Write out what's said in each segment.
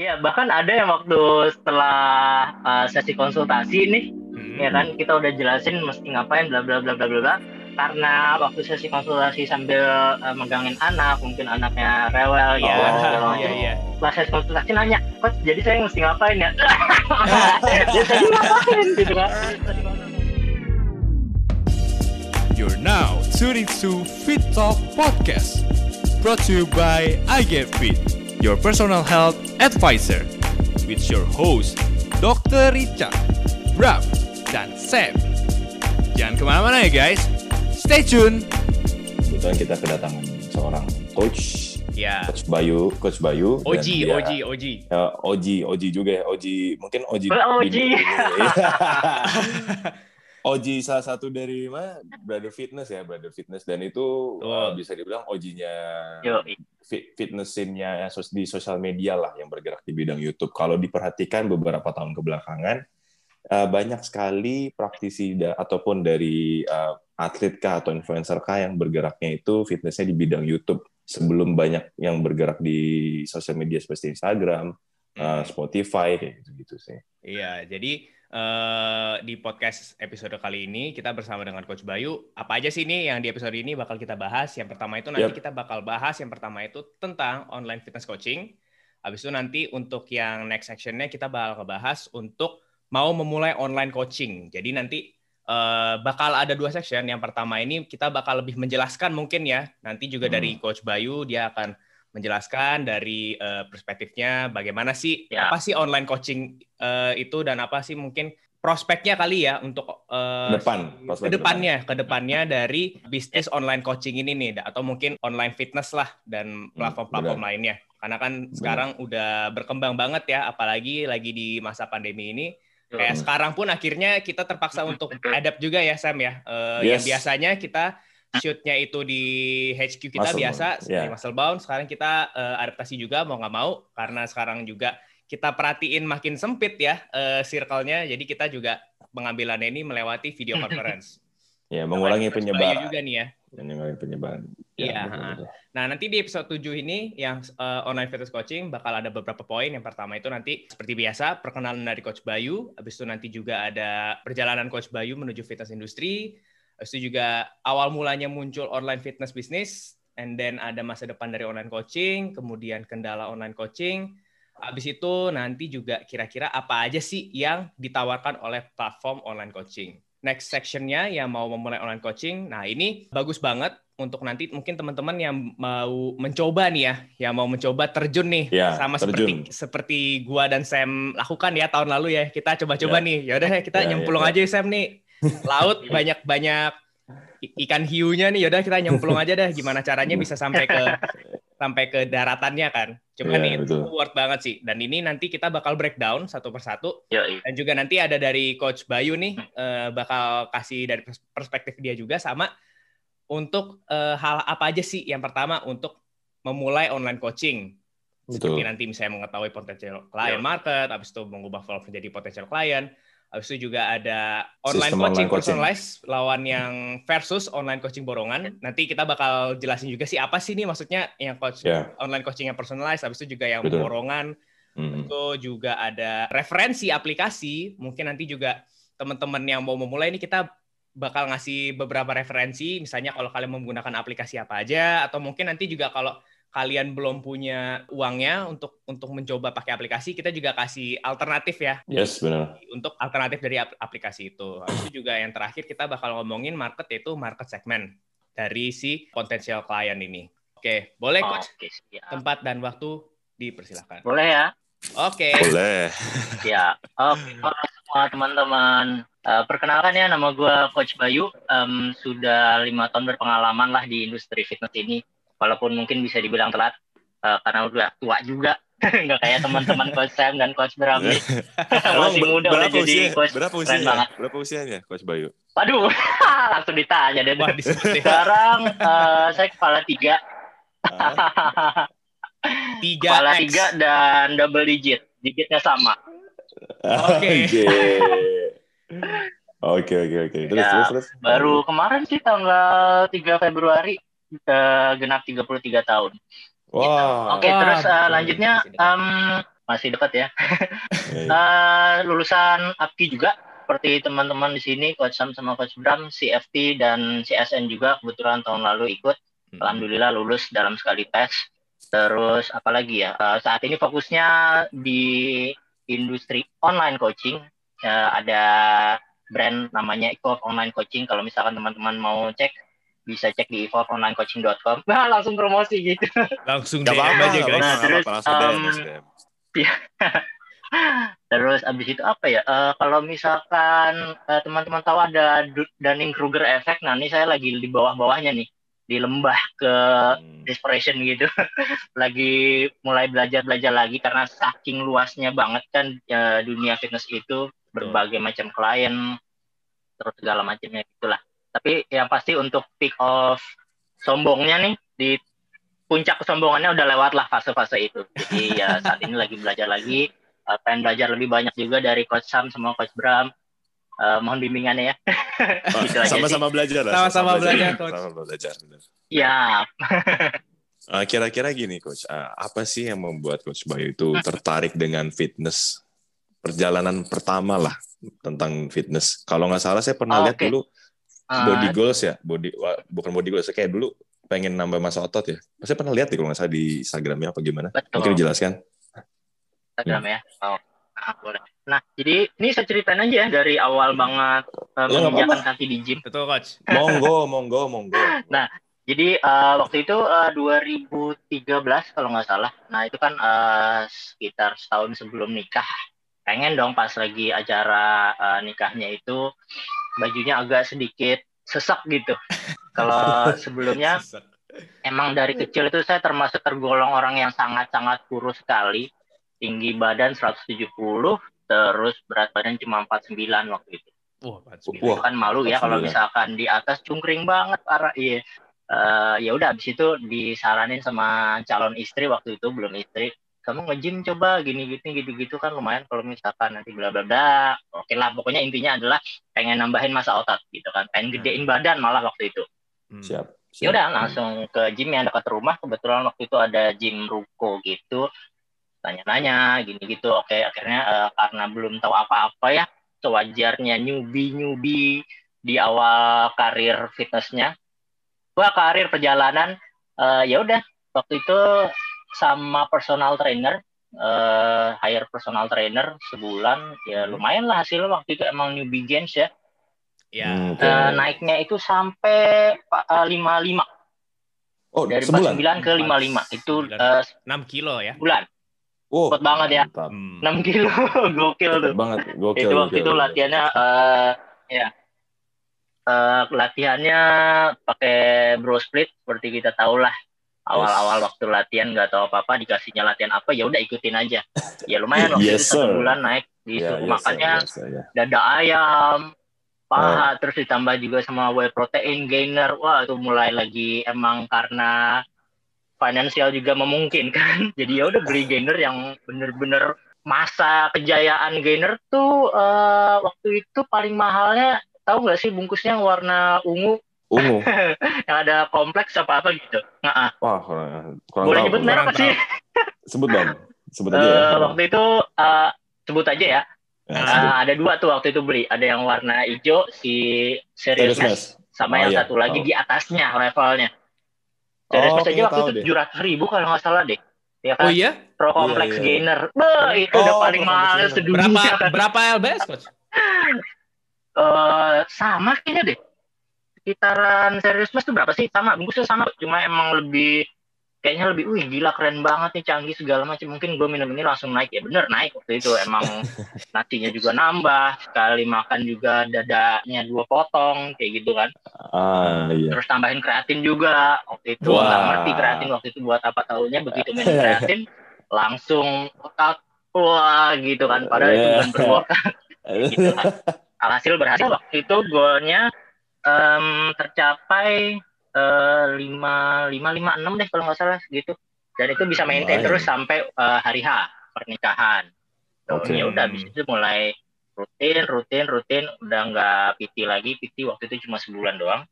Iya, bahkan ada yang waktu setelah uh, sesi konsultasi nih, hmm. ya kan kita udah jelasin mesti ngapain bla bla bla bla bla bla. Karena waktu sesi konsultasi sambil uh, megangin anak, mungkin anaknya rewel ya. Oh, iya, iya. Pas sesi konsultasi nanya, "Coach, jadi saya mesti ngapain ya?" ya saya ngapain gitu kan. You're now tuning to Fit Talk Podcast, brought to you by I Get Fit, your personal health advisor, with your host Dr. Richard, Bram, dan Sam. Jangan ke mana-mana ya guys, stay tune. Kebetulan kita kedatangan seorang coach Ya. Coach Bayu, Coach Bayu. Oji, dia, Oji, Oji. Ya, Oji, Oji juga ya, Oji. Mungkin Oji. Oji. Oji salah satu dari mana Brother Fitness ya Brother Fitness dan itu oh. uh, bisa dibilang Ojinya fit, fitness scene-nya di sosial media lah yang bergerak di bidang YouTube. Kalau diperhatikan beberapa tahun kebelakangan uh, banyak sekali praktisi da, ataupun dari uh, atlet kah atau influencer kah yang bergeraknya itu fitnessnya di bidang YouTube sebelum banyak yang bergerak di sosial media seperti Instagram, uh, Spotify kayak gitu-gitu sih. Iya, jadi Uh, di podcast episode kali ini kita bersama dengan Coach Bayu. Apa aja sih ini yang di episode ini bakal kita bahas? Yang pertama itu nanti yep. kita bakal bahas yang pertama itu tentang online fitness coaching. Habis itu nanti untuk yang next sectionnya kita bakal bahas untuk mau memulai online coaching. Jadi nanti uh, bakal ada dua section. Yang pertama ini kita bakal lebih menjelaskan mungkin ya. Nanti juga hmm. dari Coach Bayu dia akan menjelaskan dari uh, perspektifnya bagaimana sih ya. apa sih online coaching uh, itu dan apa sih mungkin prospeknya kali ya untuk uh, depan ke depannya ke depannya dari bisnis online coaching ini nih atau mungkin online fitness lah dan hmm, platform-platform hmm, lainnya karena kan benar. sekarang udah berkembang banget ya apalagi lagi di masa pandemi ini kayak hmm. sekarang pun akhirnya kita terpaksa untuk adapt juga ya Sam ya uh, yes. yang biasanya kita shootnya itu di HQ kita muscle biasa. Yeah. muscle bound sekarang kita uh, adaptasi juga mau nggak mau. Karena sekarang juga kita perhatiin makin sempit ya uh, circle-nya. Jadi kita juga pengambilannya ini melewati video conference. Ya mengurangi penyebaran juga nih ya. Mengurangi penyebaran. Iya ya, nah nanti di episode 7 ini yang uh, online fitness coaching bakal ada beberapa poin. Yang pertama itu nanti seperti biasa perkenalan dari coach Bayu. Habis itu nanti juga ada perjalanan coach Bayu menuju fitness industri itu juga awal mulanya muncul online fitness bisnis, and then ada masa depan dari online coaching, kemudian kendala online coaching. Habis itu nanti juga kira-kira apa aja sih yang ditawarkan oleh platform online coaching. Next sectionnya yang mau memulai online coaching, nah ini bagus banget untuk nanti mungkin teman-teman yang mau mencoba nih ya, yang mau mencoba terjun nih ya, sama terjun. seperti seperti gua dan Sam lakukan ya tahun lalu ya. Kita coba-coba ya. nih. Ya udah kita ya, nyemplung ya, ya. aja ya Sam nih laut banyak-banyak ikan hiunya nih. Yaudah kita nyemplung aja dah gimana caranya bisa sampai ke sampai ke daratannya kan. Cuma yeah, nih itu worth banget sih. Dan ini nanti kita bakal breakdown satu persatu. Yeah, yeah. dan juga nanti ada dari coach Bayu nih uh, bakal kasih dari perspektif dia juga sama untuk uh, hal apa aja sih yang pertama untuk memulai online coaching. Betul. seperti nanti misalnya mengetahui potensial client yeah. market habis itu mengubah flow menjadi potensial client Habis itu juga ada online Sistem coaching, online personalized lawan yang versus online coaching borongan. Nanti kita bakal jelasin juga sih apa sih nih maksudnya yang coach yeah. online coaching yang personalized. Habis itu juga yang Betul. borongan. Mm. Itu juga ada referensi aplikasi. Mungkin nanti juga teman-teman yang mau memulai ini kita bakal ngasih beberapa referensi. Misalnya kalau kalian menggunakan aplikasi apa aja, atau mungkin nanti juga kalau kalian belum punya uangnya untuk untuk mencoba pakai aplikasi, kita juga kasih alternatif ya. Yes, benar. Untuk alternatif dari aplikasi itu. Habis itu juga yang terakhir kita bakal ngomongin market yaitu market segment dari si potensial klien ini. Oke, boleh coach? Oke, Tempat dan waktu dipersilakan. Boleh ya? Oke. Boleh. Ya. Oke, semua teman-teman. Uh, perkenalkan ya, nama gue Coach Bayu. Um, sudah lima tahun berpengalaman lah di industri fitness ini walaupun mungkin bisa dibilang telat uh, karena udah tua juga. Nggak kayak teman-teman coach Sam dan coach Bram. Masih muda berapa udah usia, jadi coach. Berapa usianya? banget. Berapa usianya coach Bayu? Waduh langsung ditanya deh. Sekarang uh, saya kepala tiga. Tiga kepala X. tiga dan double digit. Digitnya sama. Oke. Oke oke oke. Terus ya, terus terus. Baru kemarin sih tanggal 3 Februari uh, genap 33 tahun. Wow. Gitu. Oke, okay, terus uh, lanjutnya um, masih dekat ya. uh, lulusan APKI juga seperti teman-teman di sini Coach Sam sama Coach Bram, CFT dan CSN juga kebetulan tahun lalu ikut. Hmm. Alhamdulillah lulus dalam sekali tes. Terus apalagi ya? Uh, saat ini fokusnya di industri online coaching. Uh, ada brand namanya Evolve Online Coaching. Kalau misalkan teman-teman mau cek bisa cek di evolveonlinecoaching.com. Nah, langsung promosi gitu. Langsung DM aja guys. Nah, terus, um, ya. terus abis itu apa ya? Uh, kalau misalkan uh, teman-teman tahu ada Dunning Kruger effect, nah ini saya lagi di bawah-bawahnya nih di lembah ke hmm. desperation gitu lagi mulai belajar belajar lagi karena saking luasnya banget kan uh, dunia fitness itu berbagai hmm. macam klien terus segala macamnya itulah tapi yang pasti untuk peak of sombongnya nih di puncak kesombongannya udah lewat lah fase-fase itu. Jadi ya saat ini lagi belajar lagi, uh, pengen belajar lebih banyak juga dari Coach Sam sama Coach Bram. Uh, mohon bimbingannya ya. Oh, gitu sama-sama belajar lah. Sama-sama belajar, Coach. Sama belajar. Ya. uh, kira-kira gini, Coach. Uh, apa sih yang membuat Coach Bayu itu tertarik dengan fitness? Perjalanan pertama lah tentang fitness. Kalau nggak salah saya pernah oh, lihat okay. dulu uh, body goals ya body bukan body goals kayak dulu pengen nambah masa otot ya. Saya pernah lihat nih kalau nggak salah di Instagramnya apa gimana? Betul. mungkin dijelaskan. Instagram ya. Oh nah, boleh. Nah jadi ini saya ceritain aja ya dari awal banget uh, ya, menginjakan kaki di gym. Betul coach. Monggo monggo monggo. Nah jadi uh, waktu itu uh, 2013 kalau nggak salah. Nah itu kan uh, sekitar setahun sebelum nikah. Pengen dong pas lagi acara uh, nikahnya itu bajunya agak sedikit sesak gitu. Kalau sebelumnya emang dari kecil itu saya termasuk tergolong orang yang sangat-sangat kurus sekali. Tinggi badan 170, terus berat badan cuma 49 waktu itu. Wah, Wah, kan malu ya kalau misalkan di atas cungkring banget parah. Iya. Uh, ya udah habis itu disaranin sama calon istri waktu itu belum istri kamu nge-gym coba gini gini gitu gitu kan lumayan kalau misalkan nanti bla bla bla oke lah pokoknya intinya adalah pengen nambahin masa otot gitu kan. Pengen hmm. gedein badan malah waktu itu. Hmm. siap, siap. ya udah langsung ke gym yang dekat rumah. Kebetulan waktu itu ada gym ruko gitu. Tanya-tanya gini gitu oke akhirnya uh, karena belum tahu apa-apa ya sewajarnya newbie newbie di awal karir fitnessnya. Gua karir perjalanan uh, ya udah waktu itu sama personal trainer uh, hire personal trainer sebulan ya hmm. lumayan lah hasilnya waktu itu emang newbie games ya ya hmm, okay. uh, naiknya itu sampai eh, lima uh, lima oh dari sebulan ke lima lima itu enam uh, kilo ya bulan Oh, Cepet banget ya. Hmm. 6 kilo. gokil tuh. banget. Gokil. Itu waktu itu latihannya uh, ya. Uh, latihannya pakai bro split seperti kita tahu lah awal-awal waktu latihan nggak tahu apa-apa dikasihnya latihan apa ya udah ikutin aja. Ya lumayan waktu yes, itu satu bulan naik di yeah, yes, makannya yes, yeah. dada ayam paha uh. terus ditambah juga sama whey protein gainer. Wah itu mulai lagi emang karena finansial juga memungkinkan. Jadi ya udah beli gainer yang bener-bener masa kejayaan gainer tuh uh, waktu itu paling mahalnya tahu nggak sih bungkusnya warna ungu ungu yang ada kompleks apa apa gitu nggak wah kurang boleh nyebut merek apa sih sebut dong sebut aja ya. Uh, waktu itu uh, sebut aja ya, ya uh, ada dua tuh waktu itu beli ada yang warna hijau si serius sama oh, yang iya. satu lagi oh. di atasnya levelnya serius oh, aja waktu itu tujuh ratus ribu kalau nggak salah deh ya kan? Oh iya? Pro Complex iya, iya. Gainer. Bah, itu oh, udah paling mahal sedunia. Berapa berapa LBS, Coach? Uh, sama kayaknya deh sekitaran serius mas tuh berapa sih? Sama bungkusnya sama. Cuma emang lebih kayaknya lebih wih gila keren banget nih canggih segala macam. Mungkin gue minum ini langsung naik. Ya bener naik waktu itu. Emang nasinya juga nambah sekali makan juga dadanya dua potong kayak gitu kan. Ah, iya. terus tambahin kreatin juga. Waktu itu nggak ngerti kreatin waktu itu buat apa tahunya begitu minum kreatin langsung workout wah gitu kan. Padahal yeah. itu bukan berworkout gitu kan. alhasil berhasil waktu itu golnya um, tercapai eh, lima lima lima enam deh kalau nggak salah gitu. Dan itu bisa maintain terus sampai uh, hari H pernikahan. Okay. Ya udah habis itu mulai rutin rutin rutin. Udah nggak PT lagi PT waktu itu cuma sebulan doang.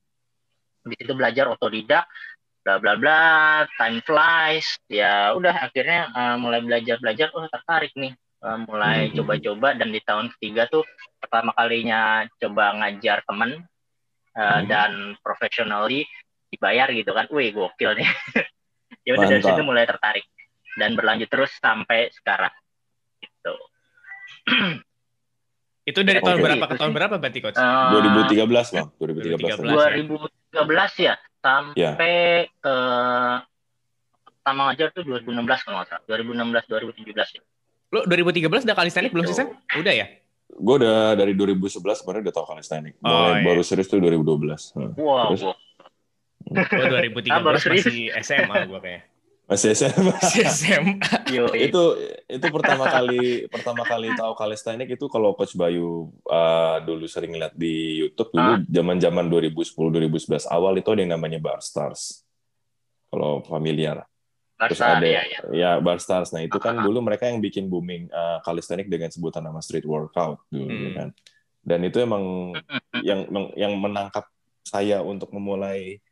Habis itu belajar otodidak bla bla bla time flies. Ya udah akhirnya uh, mulai belajar belajar oh tertarik nih. Uh, mulai coba-coba. Dan di tahun ketiga tuh pertama kalinya coba ngajar temen uh, dan professionally dibayar gitu kan, wih gokil nih. ya udah dari situ mulai tertarik dan berlanjut terus sampai sekarang. Gitu. Itu dari tahun berapa ke tahun berapa berarti coach? Uh, 2013 bang, 2013. 2013 ya, sampai yeah. ke pertama ngajar tuh 2016 kalau nggak salah, 2016 2017 ya. Lo 2013 udah kalistenik belum sih Sam? Udah ya? Gue udah dari 2011 kemarin udah tau kalistenik. Oh, Mulai iya. baru serius tuh 2012. Wow. Terus, Gue 2013 ah, masih SMA gue kayak. Masih SMA. Masih SMA. itu itu pertama kali pertama kali tahu kalistenik itu kalau Coach Bayu uh, dulu sering lihat di YouTube dulu zaman-zaman 2010 2011 awal itu ada yang namanya Bar Stars. Kalau familiar. Terus ada ya, ya. ya Bar Stars. Nah, itu kan uh -huh. dulu mereka yang bikin booming uh, kalistenik dengan sebutan nama street workout dulu hmm. kan. Dan itu emang yang yang menangkap saya untuk memulai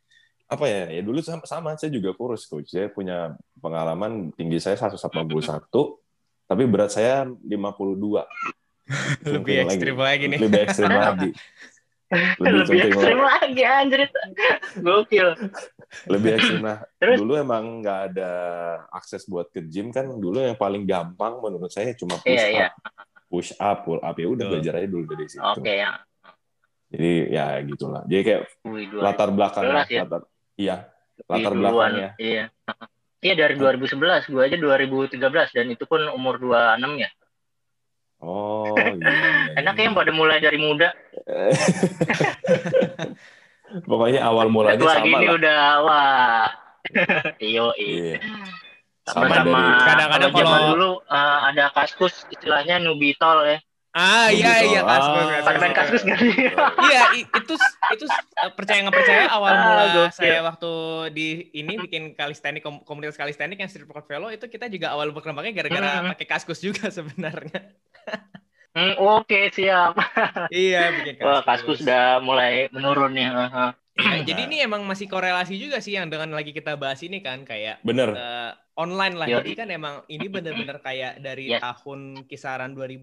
apa ya ya dulu sama, sama saya juga kurus coach saya punya pengalaman tinggi saya 181 tapi berat saya 52 lebih ekstrim lagi, lagi nih lebih ekstrim lagi lebih, lebih ekstrim lagi anjir gokil lebih ekstrim nah dulu emang nggak ada akses buat ke gym kan dulu yang paling gampang menurut saya cuma push iya, iya. up iya. push up pull up ya udah belajar aja dulu dari situ oke okay, ya jadi ya gitulah jadi kayak latar belakang ya? latar Iya, latar belakangnya. Iya. Iya dari 2011, gue aja 2013 dan itu pun umur 26 ya. Oh, iya. iya, iya. Enak ya pada mulai dari muda. Pokoknya awal mulanya sama gini lah. udah wah. Iyo, iya. Sama-sama. Kadang-kadang kalau dulu uh, ada kaskus istilahnya nubitol ya. Ah iya iya kaskus. Ah, main kaskus nggak sih? Iya itu itu eh, percaya nggak percaya awal ah, mula ah, saya waktu di ini bikin kalistenik komunitas kalistenik yang street workout velo itu kita juga awal berkembangnya gara-gara pakai kaskus juga sebenarnya. Hmm, Oke okay, siap. iya bikin kaskus. Wah kaskus udah mulai menurun ya. Nah, jadi ini emang masih korelasi juga sih yang dengan lagi kita bahas ini kan kayak bener uh, online lah. Jadi kan emang ini bener-bener kayak dari yes. tahun kisaran 2000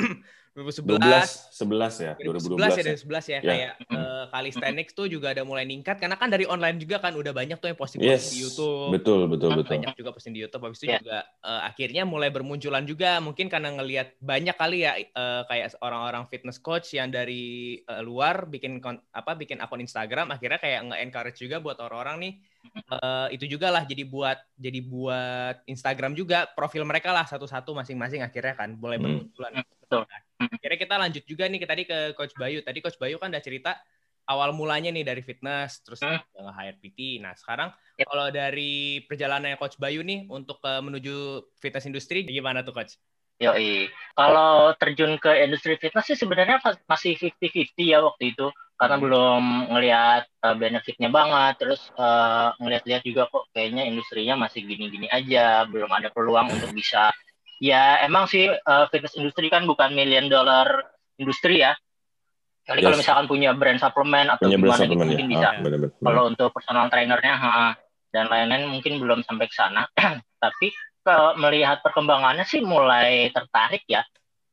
2011 11 ya 2012 ya 2011 ya, ya. kayak uh, calisthenics tuh juga ada mulai ningkat karena kan dari online juga kan udah banyak tuh yang posting, -posting yes. di YouTube. Betul betul betul. Banyak juga posting di YouTube habis itu yeah. juga uh, akhirnya mulai bermunculan juga mungkin karena ngelihat banyak kali ya uh, kayak orang-orang fitness coach yang dari uh, luar bikin apa bikin akun Instagram akhirnya kayak nge-encourage juga buat orang-orang nih uh, itu juga lah jadi buat jadi buat Instagram juga profil mereka lah satu-satu masing-masing akhirnya kan boleh hmm. bermunculan. Betul. Akhirnya kita lanjut juga nih ke tadi ke Coach Bayu. Tadi Coach Bayu kan udah cerita awal mulanya nih dari fitness terus hmm. nge-hire PT. Nah, sekarang yep. kalau dari perjalanan Coach Bayu nih untuk uh, menuju fitness industri gimana tuh Coach? Yoi. Kalau terjun ke industri fitness sih sebenarnya masih 50-50 ya waktu itu karena hmm. belum ngelihat uh, benefitnya banget terus uh, ngelihat-lihat juga kok kayaknya industrinya masih gini-gini aja belum ada peluang untuk bisa ya emang sih uh, fitness industri kan bukan million dollar industri ya jadi yes. kalau misalkan punya brand suplemen atau punya gimana gitu mungkin ya. bisa ah, bener -bener. kalau untuk personal trainernya ha, dan lain-lain mungkin belum sampai ke sana tapi kalau melihat perkembangannya sih mulai tertarik ya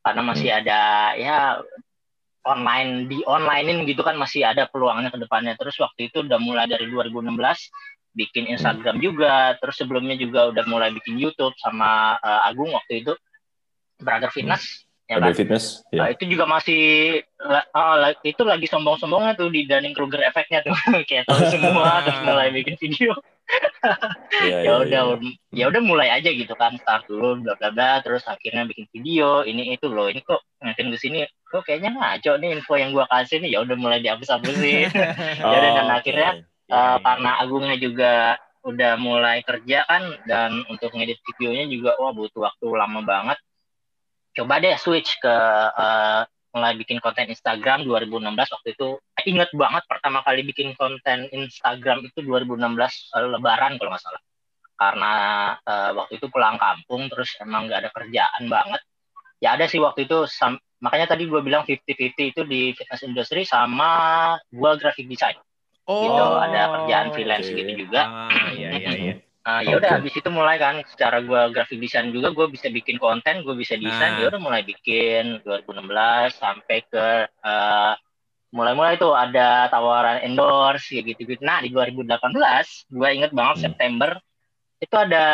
karena masih hmm. ada ya online di onlinein gitu kan masih ada peluangnya ke depannya. Terus waktu itu udah mulai dari 2016 bikin Instagram hmm. juga, terus sebelumnya juga udah mulai bikin YouTube sama uh, Agung waktu itu Brother Fitness. Hmm. Ya kan? Fitness, ya. Nah, itu juga masih uh, itu lagi sombong-sombongnya tuh di Dunning Kruger efeknya tuh kayak tahu semua terus mulai bikin video. ya, ya udah ya, ya udah mulai aja gitu kan start dulu bla bla bla terus akhirnya bikin video ini itu loh ini kok ngatin ke sini kok kayaknya ngaco nih info yang gua kasih nih ya udah mulai dihapus-hapusin oh, ya dan akhirnya okay. Uh, karena Agungnya juga udah mulai kerja kan dan untuk ngedit videonya juga wah butuh waktu lama banget. Coba deh switch ke uh, mulai bikin konten Instagram 2016 waktu itu eh, inget banget pertama kali bikin konten Instagram itu 2016 uh, Lebaran kalau nggak salah. Karena uh, waktu itu pulang kampung terus emang nggak ada kerjaan banget. Ya ada sih waktu itu makanya tadi gue bilang 50-50 itu di fitness industry sama gue graphic design oh. gitu ada kerjaan freelance okay. gitu juga ah, iya iya iya Uh, ya udah okay. habis itu mulai kan secara gue grafik desain juga gue bisa bikin konten gue bisa desain nah. ya udah mulai bikin 2016 sampai ke uh, mulai-mulai tuh ada tawaran endorse ya gitu gitu nah di 2018 gue inget banget hmm. September itu ada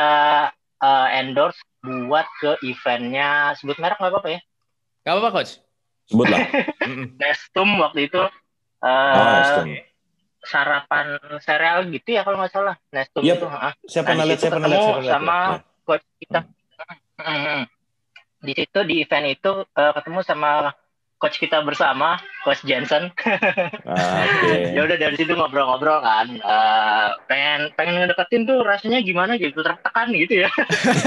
uh, endorse buat ke eventnya sebut merek nggak apa-apa ya nggak apa-apa coach sebut lah Nestum waktu itu uh, oh, sarapan sereal gitu ya kalau nggak salah Nestum yep. itu. Saya pernah lihat, saya pernah lihat, sama coach kita. Hmm. Di situ di event itu uh, ketemu sama coach kita bersama, coach Jensen. Ah, okay. ya udah dari situ ngobrol-ngobrol kan. Uh, pengen pengen ngedeketin tuh rasanya gimana gitu, tertekan gitu ya.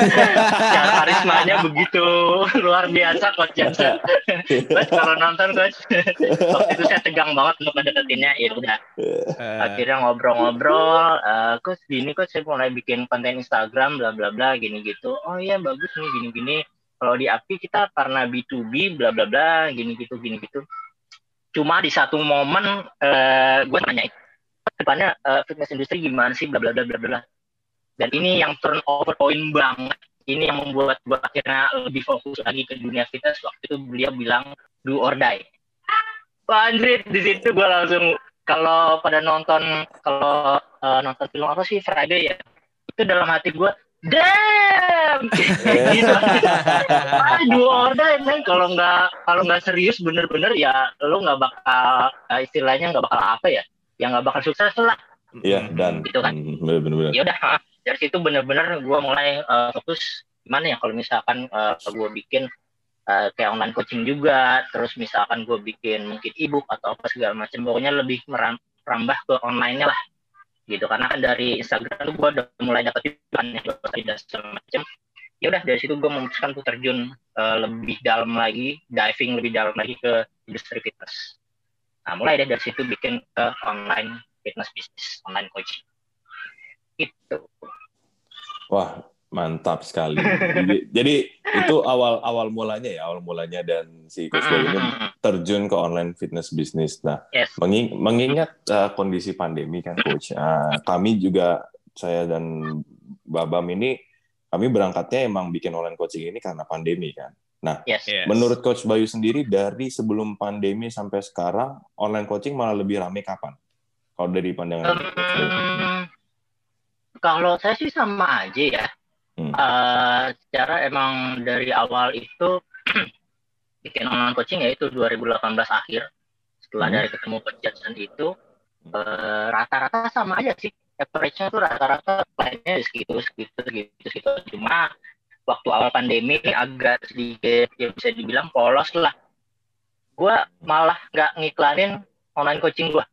ya karismanya begitu luar biasa coach Jensen. coach kalau nonton coach, waktu itu saya tegang banget untuk ngedeketinnya. Ya udah. Akhirnya ngobrol-ngobrol, uh, coach gini coach saya mulai bikin konten Instagram bla bla bla gini gitu. Oh iya bagus nih gini-gini kalau di API kita karena B2B bla bla bla gini gitu gini gitu. Cuma di satu momen uh, gue nanya depannya uh, fitness industry gimana sih? Bla bla bla bla bla. Dan ini yang turnover point banget. Ini yang membuat gue akhirnya lebih fokus lagi ke dunia fitness. Waktu itu beliau bilang do or die. Andrit, di situ gue langsung kalau pada nonton kalau uh, nonton film apa sih Friday ya? Itu dalam hati gue damn! Gitu dua order men kalau nggak kalau nggak serius bener-bener ya lo nggak bakal uh, istilahnya nggak bakal apa ya yang nggak bakal sukses lah. Iya dan gitu kan. hmm, bener-bener ya udah dari situ bener-bener gue mulai uh, fokus gimana ya kalau misalkan uh, gue bikin uh, kayak online coaching juga terus misalkan gue bikin mungkin ebook atau apa segala macam pokoknya lebih merambah ke online-nya lah gitu. Karena kan dari Instagram tuh gue udah mulai dapet kan tidak semacam ya udah dari situ gue memutuskan untuk terjun uh, lebih dalam lagi diving lebih dalam lagi ke industri fitness. Nah mulai deh dari situ bikin ke online fitness bisnis online coaching. Itu wah Mantap sekali. Jadi, jadi itu awal awal mulanya ya, awal mulanya dan si Coach Boy ini terjun ke online fitness bisnis. Nah, yes. menging, mengingat uh, kondisi pandemi kan Coach, uh, kami juga saya dan Babam ini kami berangkatnya emang bikin online coaching ini karena pandemi kan. Nah, yes. Yes. menurut Coach Bayu sendiri dari sebelum pandemi sampai sekarang online coaching malah lebih ramai kapan? Kalau dari pandangan um, Kalau saya sih sama aja ya Hmm. Uh, secara emang dari awal itu bikin online coaching ya itu 2018 akhir. Setelah hmm. dari ketemu Coach Jackson itu uh, rata-rata sama aja sih. Average-nya tuh rata-rata lainnya segitu segitu segitu segitu. Cuma waktu awal pandemi agak sedikit ya bisa dibilang polos lah. Gue malah nggak ngiklanin online coaching gue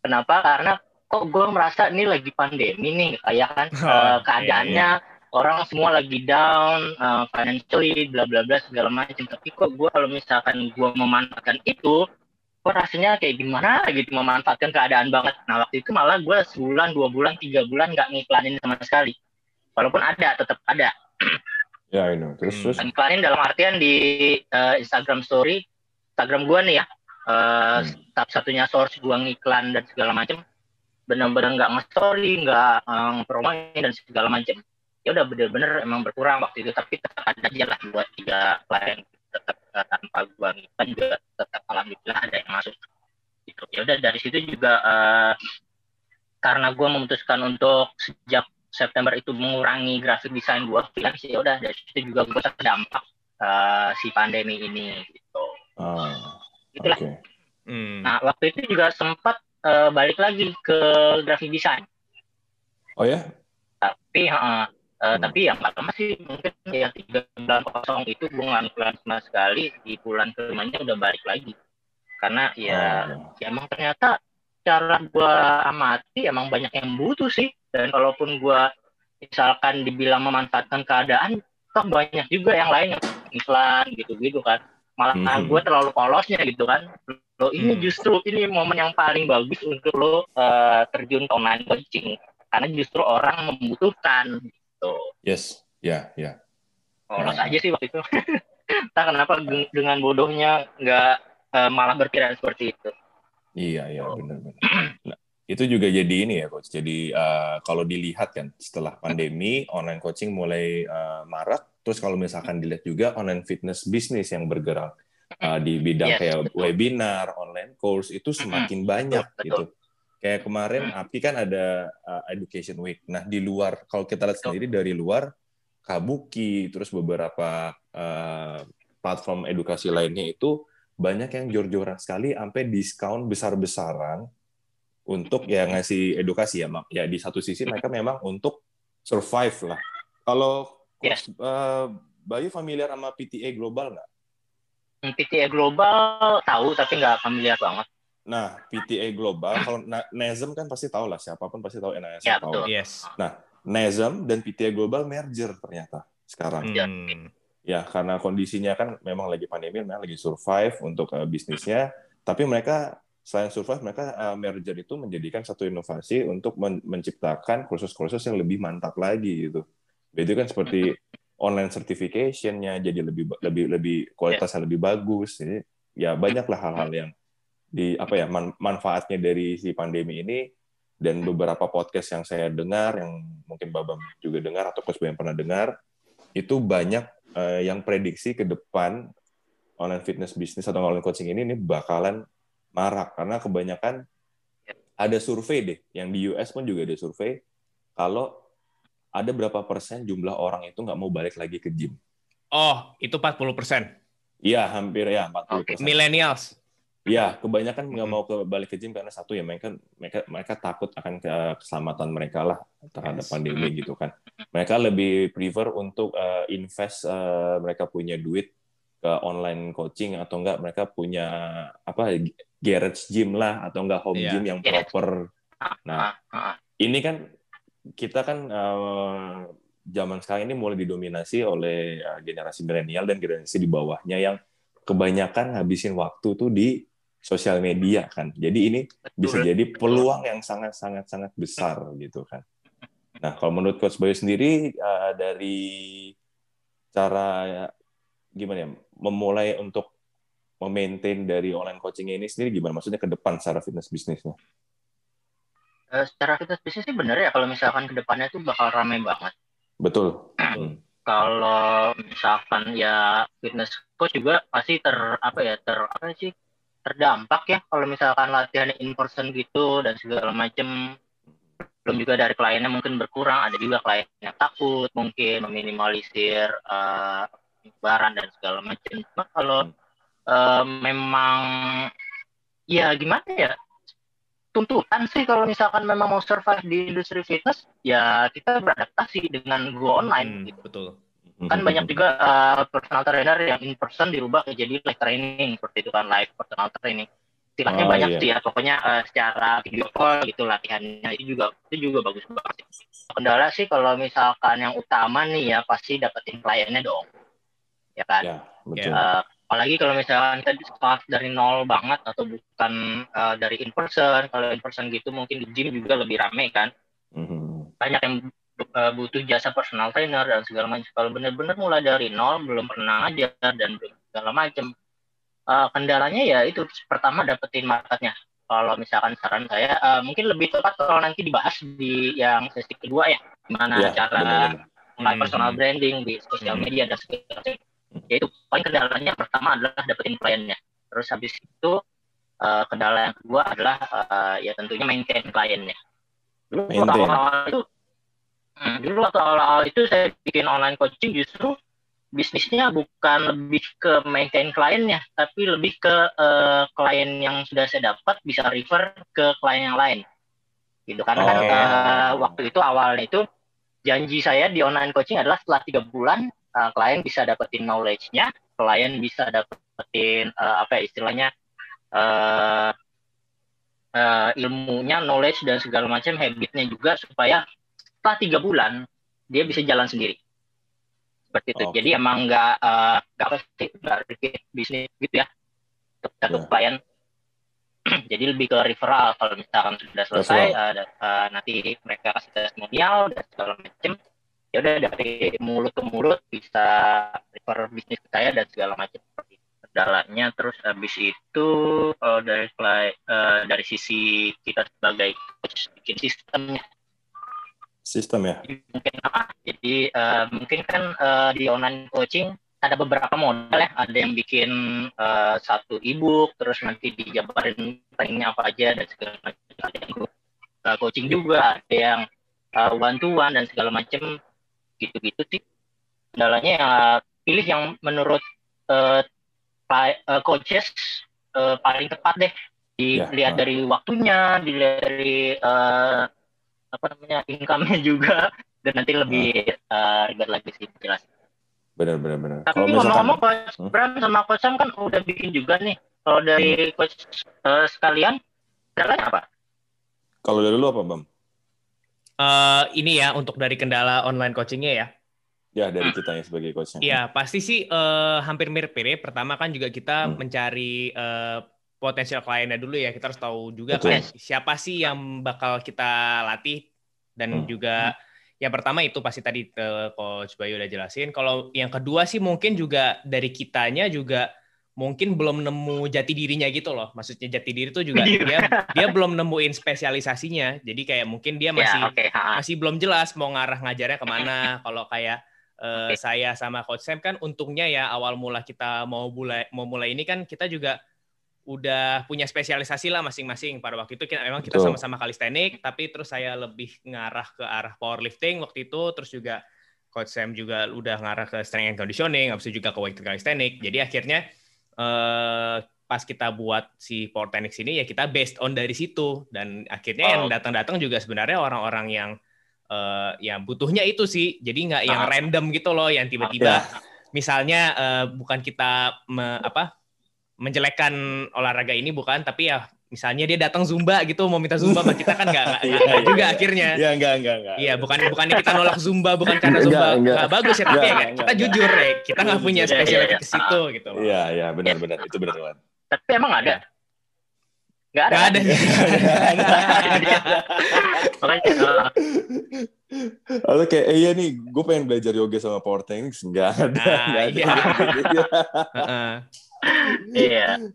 kenapa? Karena kok gue merasa ini lagi pandemi nih kayak kan oh, uh, keadaannya iya, iya orang semua lagi down uh, financially bla bla bla segala macam tapi kok gue kalau misalkan gue memanfaatkan itu kok rasanya kayak gimana gitu memanfaatkan keadaan banget. Nah waktu itu malah gue sebulan dua bulan tiga bulan nggak ngiklanin sama sekali. Walaupun ada tetap ada. Ya yeah, I know. Terus terus? Ngiklanin dalam artian di uh, Instagram Story Instagram gue nih ya uh, hmm. satunya source gue ngiklan dan segala macam benar-benar nggak nge-story nggak um, promoin dan segala macam ya udah bener-bener emang berkurang waktu itu tapi tetap ada aja lah buat tiga klien tetap uh, tanpa gua kan juga tetap alhamdulillah ada yang masuk. Gitu. Ya udah dari situ juga uh, karena gue memutuskan untuk sejak September itu mengurangi grafik desain freelance ya udah dari situ juga gue terdampak uh, si pandemi ini gitu. Oh, itulah. okay. hmm. nah waktu itu juga sempat uh, balik lagi ke grafik desain. Oh ya? Tapi uh, Uh, hmm. Tapi yang lama sih mungkin yang tiga bulan kosong itu gue nggak sama sekali di bulan kelimanya udah balik lagi karena ya, oh. ya emang ternyata cara gue amati emang banyak yang butuh sih dan kalaupun gue misalkan dibilang memanfaatkan keadaan toh banyak juga yang lain yang iklan gitu-gitu kan malah hmm. gue terlalu polosnya gitu kan lo ini hmm. justru ini momen yang paling bagus untuk lo uh, terjun ke online coaching karena justru orang membutuhkan gitu. Yes, ya, yeah, ya. Yeah. Oh, nah. aja sih waktu itu. Entah kenapa dengan bodohnya nggak uh, malah berpikiran seperti itu. Iya, iya, benar-benar. Nah, itu juga jadi ini ya coach. Jadi uh, kalau dilihat kan setelah pandemi online coaching mulai uh, marak, terus kalau misalkan dilihat juga online fitness bisnis yang bergerak uh, di bidang yes, kayak betul. webinar, online course itu semakin banyak betul, gitu. Kayak kemarin Api kan ada uh, Education Week. Nah di luar kalau kita lihat sendiri dari luar Kabuki, terus beberapa uh, platform edukasi lainnya itu banyak yang jor-joran sekali sampai diskon besar-besaran untuk ya ngasih edukasi ya mak ya di satu sisi mereka memang untuk survive lah kalau yes. uh, Bayu familiar sama PTA global nggak? PTA global tahu tapi nggak familiar banget. Nah, PTA global kalau NASM kan pasti tahu lah siapa pun pasti tahu NASM ya, tahu. Yes. Nah, NASM dan PTA global merger ternyata sekarang. Hmm. Ya, karena kondisinya kan memang lagi pandemi, memang lagi survive untuk uh, bisnisnya, tapi mereka selain survive mereka uh, merger itu menjadikan satu inovasi untuk men menciptakan kursus-kursus yang lebih mantap lagi gitu. Itu kan seperti online certification-nya jadi lebih lebih lebih kualitasnya lebih bagus. Jadi ya banyaklah hal-hal yang di apa ya man, manfaatnya dari si pandemi ini dan beberapa podcast yang saya dengar yang mungkin Babam juga dengar atau Coach yang pernah dengar itu banyak uh, yang prediksi ke depan online fitness bisnis atau online coaching ini ini bakalan marak karena kebanyakan ada survei deh yang di US pun juga ada survei kalau ada berapa persen jumlah orang itu nggak mau balik lagi ke gym. Oh, itu 40 persen? Iya, hampir ya 40 persen. Okay. Millennials? Iya, kebanyakan nggak mau ke balik ke gym karena satu ya mereka mereka mereka takut akan ke keselamatan mereka lah terhadap yes. pandemi gitu kan. Mereka lebih prefer untuk uh, invest uh, mereka punya duit ke online coaching atau enggak mereka punya apa garage gym lah atau enggak home yeah. gym yang proper. Nah, ini kan kita kan uh, zaman sekarang ini mulai didominasi oleh uh, generasi milenial dan generasi di bawahnya yang kebanyakan habisin waktu tuh di sosial media kan. Jadi ini bisa jadi peluang yang sangat sangat sangat besar gitu kan. Nah, kalau menurut Coach Bayu sendiri uh, dari cara gimana ya memulai untuk memaintain dari online coaching ini sendiri gimana? Maksudnya ke depan secara fitness bisnisnya? Uh, secara fitness bisnis sih bener ya kalau misalkan ke depannya itu bakal ramai banget. Betul. Hmm. Kalau misalkan ya fitness coach juga pasti ter apa ya ter apa sih terdampak ya kalau misalkan latihan in person gitu dan segala macam belum juga dari kliennya mungkin berkurang ada juga klien yang takut mungkin meminimalisir uh, penyebaran dan segala macam. Cuma kalau uh, memang ya gimana ya tuntutan sih kalau misalkan memang mau survive di industri fitness ya kita beradaptasi dengan go online hmm, gitu. Betul. Kan banyak juga uh, personal trainer yang in person dirubah jadi live training seperti itu kan live personal training. Istilahnya oh, banyak iya. sih ya pokoknya uh, secara video call gitu latihannya itu juga itu juga bagus banget. Kendala sih kalau misalkan yang utama nih ya pasti dapetin kliennya dong ya kan? Ya, betul. Uh, apalagi kalau misalkan kita start dari nol banget atau bukan uh, dari in person, kalau in person gitu mungkin di gym juga lebih rame kan. Mm-hmm. Banyak yang butuh jasa personal trainer dan segala macam. Kalau benar-benar mulai dari nol, belum pernah ngajar dan segala macam, uh, kendalanya ya itu pertama dapetin marketnya. Kalau misalkan saran saya, uh, mungkin lebih tepat kalau nanti dibahas di yang sesi kedua ya, gimana ya, cara mulai personal hmm. branding di sosial hmm. media dan segala macam yaitu paling kendalanya pertama adalah dapetin kliennya terus habis itu uh, kendala yang kedua adalah uh, ya tentunya maintain kliennya dulu maintain. itu hmm, dulu waktu awal-awal itu saya bikin online coaching justru bisnisnya bukan lebih ke maintain kliennya tapi lebih ke uh, klien yang sudah saya dapat bisa refer ke klien yang lain gitu karena oh. kan uh, waktu itu awalnya itu janji saya di online coaching adalah setelah tiga bulan uh, klien bisa dapetin knowledge-nya, klien bisa dapetin uh, apa ya istilahnya uh, uh, ilmunya, knowledge dan segala macam habitnya juga supaya setelah tiga bulan dia bisa jalan sendiri seperti itu. Okay. Jadi emang nggak nggak uh, apa sih nggak bisnis gitu ya satu yeah. klien. Jadi lebih ke referral kalau misalkan sudah selesai uh, uh, nanti mereka kasih testimonial dan segala macam ya udah dari mulut ke mulut bisa refer bisnis saya dan segala macam kendalanya terus habis itu kalau dari uh, dari sisi kita sebagai coach bikin sistemnya sistem ya? Mungkin apa? Jadi uh, mungkin kan uh, di online coaching ada beberapa model ya. Ada yang bikin uh, satu ebook terus nanti dijabarin pengennya apa aja dan segala macam. Ada yang uh, coaching juga. Ada yang uh, bantuan dan segala macam. Gitu-gitu sih. Kendalanya ya pilih yang menurut uh, uh, coaches uh, paling tepat deh. Dilihat ya, dari waktunya dilihat dari uh, apa namanya income-nya juga dan nanti lebih uh, ribet lagi sih jelas benar benar benar tapi ngomong-ngomong coach hmm? Bram sama coach Sam kan udah bikin juga nih kalau dari hmm. coach uh, sekalian kendalanya apa kalau dari lu apa bang uh, ini ya untuk dari kendala online coachingnya ya Ya dari kita ya sebagai coachnya. Iya pasti sih uh, hampir mirip-mirip. Pertama kan juga kita hmm. mencari uh, potensial kliennya dulu ya. Kita harus tahu juga kan siapa sih yang bakal kita latih dan hmm. juga yang pertama itu pasti tadi uh, Coach Bayu udah jelasin. Kalau yang kedua sih mungkin juga dari kitanya juga mungkin belum nemu jati dirinya gitu loh. Maksudnya jati diri itu juga iya. dia dia belum nemuin spesialisasinya. Jadi kayak mungkin dia ya, masih ya, okay. masih belum jelas mau ngarah ngajarnya ke mana. Kalau kayak uh, okay. saya sama coach Sam kan untungnya ya awal mula kita mau mulai mau mulai ini kan kita juga udah punya spesialisasi lah masing-masing pada waktu itu kita, memang kita sama-sama kalistenik tapi terus saya lebih ngarah ke arah powerlifting waktu itu terus juga coach Sam juga udah ngarah ke strength and conditioning habis itu juga ke weight calisthenics jadi akhirnya uh, pas kita buat si power techniques ini ya kita based on dari situ dan akhirnya oh. yang datang-datang juga sebenarnya orang-orang yang uh, ya butuhnya itu sih. Jadi nggak yang ah. random gitu loh, yang tiba-tiba ya. misalnya uh, bukan kita me, apa menjelekkan olahraga ini bukan, tapi ya misalnya dia datang zumba gitu mau minta zumba sama kita kan nggak ya, juga ya. akhirnya. Iya enggak enggak enggak. Iya bukan bukan kita nolak zumba bukan karena zumba nggak bagus ya tapi ya kita jujur ya kita nggak punya spesialitas ke situ gitu loh. Iya iya benar benar itu benar banget. Tapi emang ada Gak ada. Gak ada. Lalu kayak, eh, iya nih, gue pengen belajar yoga sama power techniques. Nggak ada. Nah, nggak ada. Iya.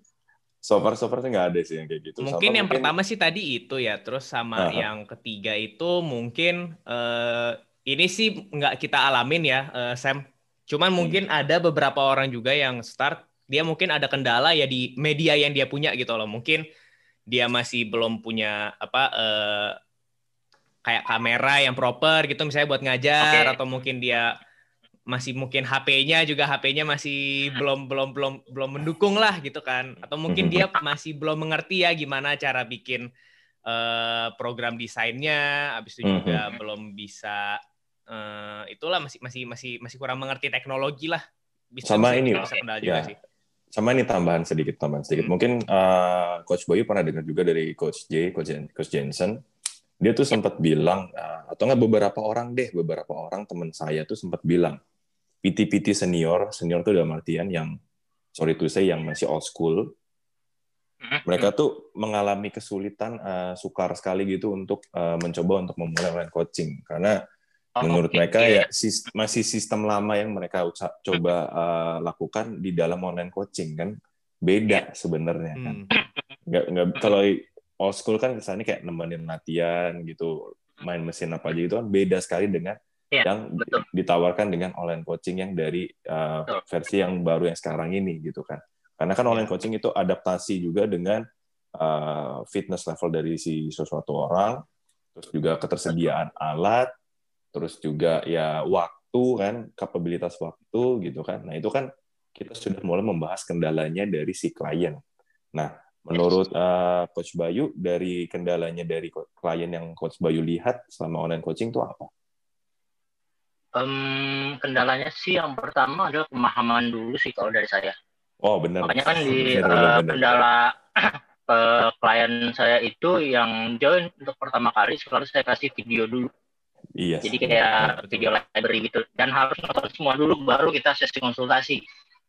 So far, so far nggak ada sih yang kayak gitu. Mungkin sama yang mungkin... pertama sih tadi itu ya. Terus sama uh -huh. yang ketiga itu mungkin uh, ini sih nggak kita alamin ya, uh, Sam. Cuman mungkin hmm. ada beberapa orang juga yang start dia mungkin ada kendala ya di media yang dia punya gitu loh. Mungkin dia masih belum punya apa uh, kayak kamera yang proper gitu misalnya buat ngajar okay. atau mungkin dia masih mungkin HP-nya juga HP-nya masih hmm. belum belum belum belum mendukung lah gitu kan atau mungkin dia masih belum mengerti ya gimana cara bikin uh, program desainnya habis itu juga hmm. belum bisa uh, itulah masih masih masih masih kurang mengerti teknologi lah bisa sama ini bisa ya. sih sama ini tambahan sedikit tambahan sedikit. Hmm. Mungkin uh, Coach Boyu pernah dengar juga dari Coach J, Coach, Jen, Coach Jensen. Dia tuh sempat bilang uh, atau nggak beberapa orang deh, beberapa orang teman saya tuh sempat bilang PT-PT senior, senior tuh dalam artian yang sorry to say yang masih old school. Hmm. Mereka tuh mengalami kesulitan uh, sukar sekali gitu untuk uh, mencoba untuk memulai online coaching karena Oh, Menurut okay. mereka ya sis, masih sistem lama yang mereka uca, coba uh, lakukan di dalam online coaching kan beda yeah. sebenarnya kan. Hmm. Nggak, nggak kalau old school kan kesannya kayak nemenin latihan gitu, main mesin apa aja itu kan beda sekali dengan yeah, yang betul. ditawarkan dengan online coaching yang dari uh, versi yang baru yang sekarang ini gitu kan. Karena kan online iya. coaching itu adaptasi juga dengan uh, fitness level dari si sesuatu orang, terus juga ketersediaan alat, terus juga ya waktu kan kapabilitas waktu gitu kan nah itu kan kita sudah mulai membahas kendalanya dari si klien nah menurut uh, coach Bayu dari kendalanya dari klien yang coach Bayu lihat selama online coaching itu apa? Um, kendalanya sih yang pertama adalah pemahaman dulu sih kalau dari saya. Oh benar. Makanya kan di benar, uh, benar. kendala uh, klien saya itu yang join untuk pertama kali selalu saya kasih video dulu Iya. Jadi kayak video library gitu dan harus nonton semua dulu baru kita sesi konsultasi.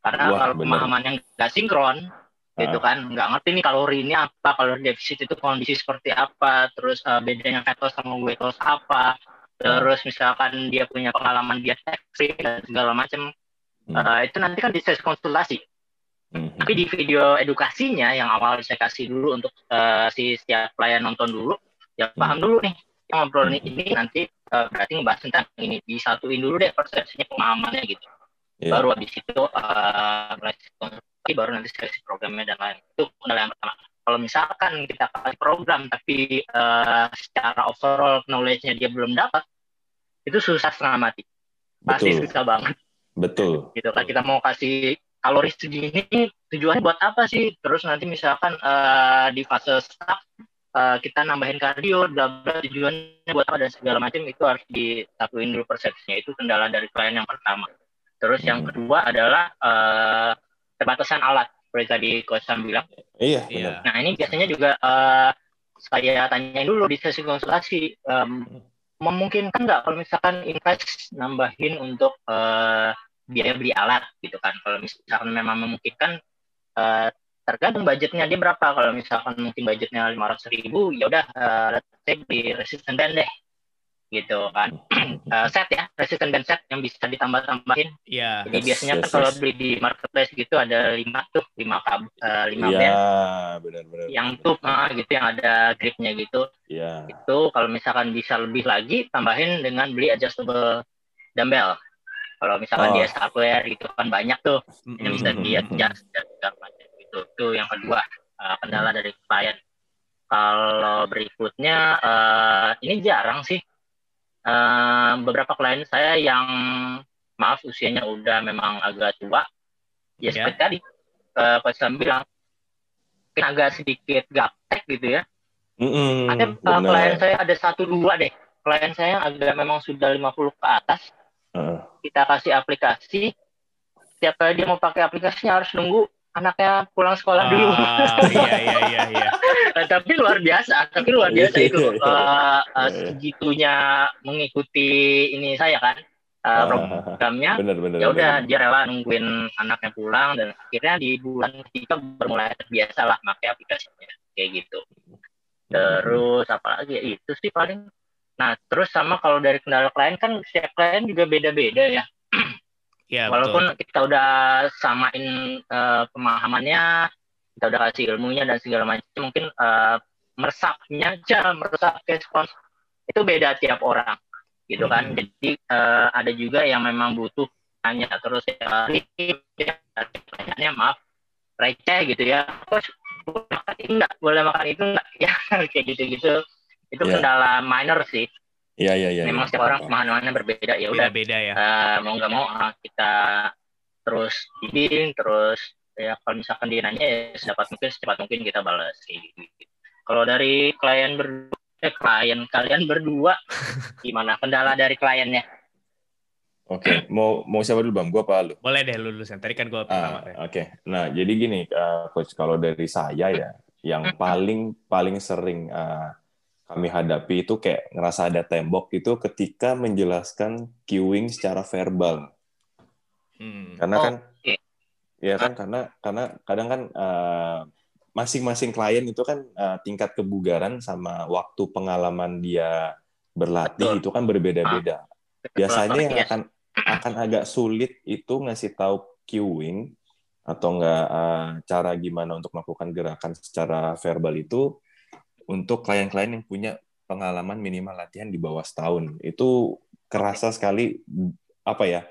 Karena Wah, kalau pemahaman yang nggak sinkron gitu ah. kan nggak ngerti nih kalori ini apa kalori defisit itu kondisi seperti apa terus uh, bedanya keto sama loss apa terus misalkan dia punya pengalaman diet ekstrim dan segala macam hmm. uh, itu nanti kan di sesi konsultasi Mm-hmm. Tapi di video edukasinya yang awal saya kasih dulu untuk uh, si setiap pelayan nonton dulu, ya paham mm-hmm. dulu nih yang ngobrol mm-hmm. ini nanti uh, berarti ngebahas tentang ini disatuin dulu deh persepsinya pemahamannya gitu. Yeah. Baru habis itu uh, baru nanti seleksi programnya dan lain itu kendala yang pertama. Kalau misalkan kita kasih program tapi uh, secara overall knowledge-nya dia belum dapat, itu susah setengah mati. Pasti Betul. susah banget. Betul. Gitu kan kita mau kasih kalori segini tujuannya buat apa sih? Terus nanti misalkan uh, di fase start uh, kita nambahin kardio, bla bla tujuannya buat apa dan segala macam itu harus disatuin dulu persepsinya. Itu kendala dari klien yang pertama. Terus hmm. yang kedua adalah uh, keterbatasan alat seperti tadi Coach Sam bilang. Iya. iya. Nah ini biasanya juga uh, saya tanyain dulu di sesi konsultasi um, memungkinkan nggak kalau misalkan invest nambahin untuk uh, biaya beli alat gitu kan. Kalau misalkan memang memungkinkan uh, tergantung budgetnya dia berapa. Kalau misalkan mungkin budgetnya lima ratus ribu, ya udah uh, saya beli resistant band deh gitu kan. Uh, set ya resistant band set yang bisa ditambah-tambahin. Yeah. jadi yes, biasanya yes, kan kalau beli di marketplace gitu ada lima tuh lima kab uh, lima yeah, band. benar-benar yang tuh uh, gitu yang ada gripnya gitu. Yeah. itu kalau misalkan bisa lebih lagi tambahin dengan beli adjustable dumbbell. Kalau misalkan oh. dia hardware gitu kan banyak tuh mm -hmm. yang bisa di adjust dan segala macam gitu. Itu yang kedua uh, kendala dari klien kalau berikutnya uh, ini jarang sih uh, beberapa klien saya yang maaf usianya udah memang agak tua. Ya yeah. seperti tadi uh, Pak Sam bilang mungkin agak sedikit gaptek gitu ya. Mm-hmm, ada uh, klien saya ada satu dua deh. Klien saya agak memang sudah 50 ke atas. Uh. kita kasih aplikasi. Setiap kali dia mau pakai aplikasinya harus nunggu anaknya pulang sekolah dulu. Ah, iya iya iya iya. nah, tapi luar biasa, tapi luar biasa itu uh, uh, segitunya mengikuti ini saya kan uh, programnya. Ya udah dia rela nungguin anaknya pulang dan akhirnya di bulan ketiga bermulai terbiasa lah pakai aplikasinya kayak gitu. Terus apa lagi ya itu sih paling. Nah terus sama kalau dari kendala klien kan setiap klien juga beda-beda ya. Ya, Walaupun betul. kita udah samain uh, pemahamannya, kita udah kasih ilmunya dan segala macam, mungkin uh, meresapnya aja, meresap respons itu beda tiap orang, gitu kan. Hmm. Jadi uh, ada juga yang memang butuh tanya terus ya, ya maaf receh gitu ya, boleh makan ini enggak, boleh makan itu enggak, ya kayak gitu-gitu. Itu yeah. kendala minor sih. Iya iya iya. Memang setiap orang pemahamannya berbeda ya udah. Beda ya. Uh, mau nggak mau uh, kita terus bimbing terus ya kalau misalkan dia nanya ya secepat mungkin secepat mungkin kita balas gitu. Kalau dari klien berdua, eh, klien kalian berdua gimana kendala dari kliennya? Oke, okay. mau mau siapa dulu bang? Gua apa lu? Boleh deh lu duluan. Tadi kan gua pertama. Ah, Oke, okay. nah jadi gini, uh, coach kalau dari saya ya, yang paling paling sering uh, kami hadapi itu kayak ngerasa ada tembok itu ketika menjelaskan queuing secara verbal. Hmm. Karena kan, oh, ya kan karena karena kadang kan uh, masing-masing klien itu kan uh, tingkat kebugaran sama waktu pengalaman dia berlatih Betul. itu kan berbeda-beda. Ah. Biasanya yang akan akan agak sulit itu ngasih tahu queuing atau enggak uh, cara gimana untuk melakukan gerakan secara verbal itu untuk klien-klien yang punya pengalaman minimal latihan di bawah setahun. Itu kerasa sekali apa ya?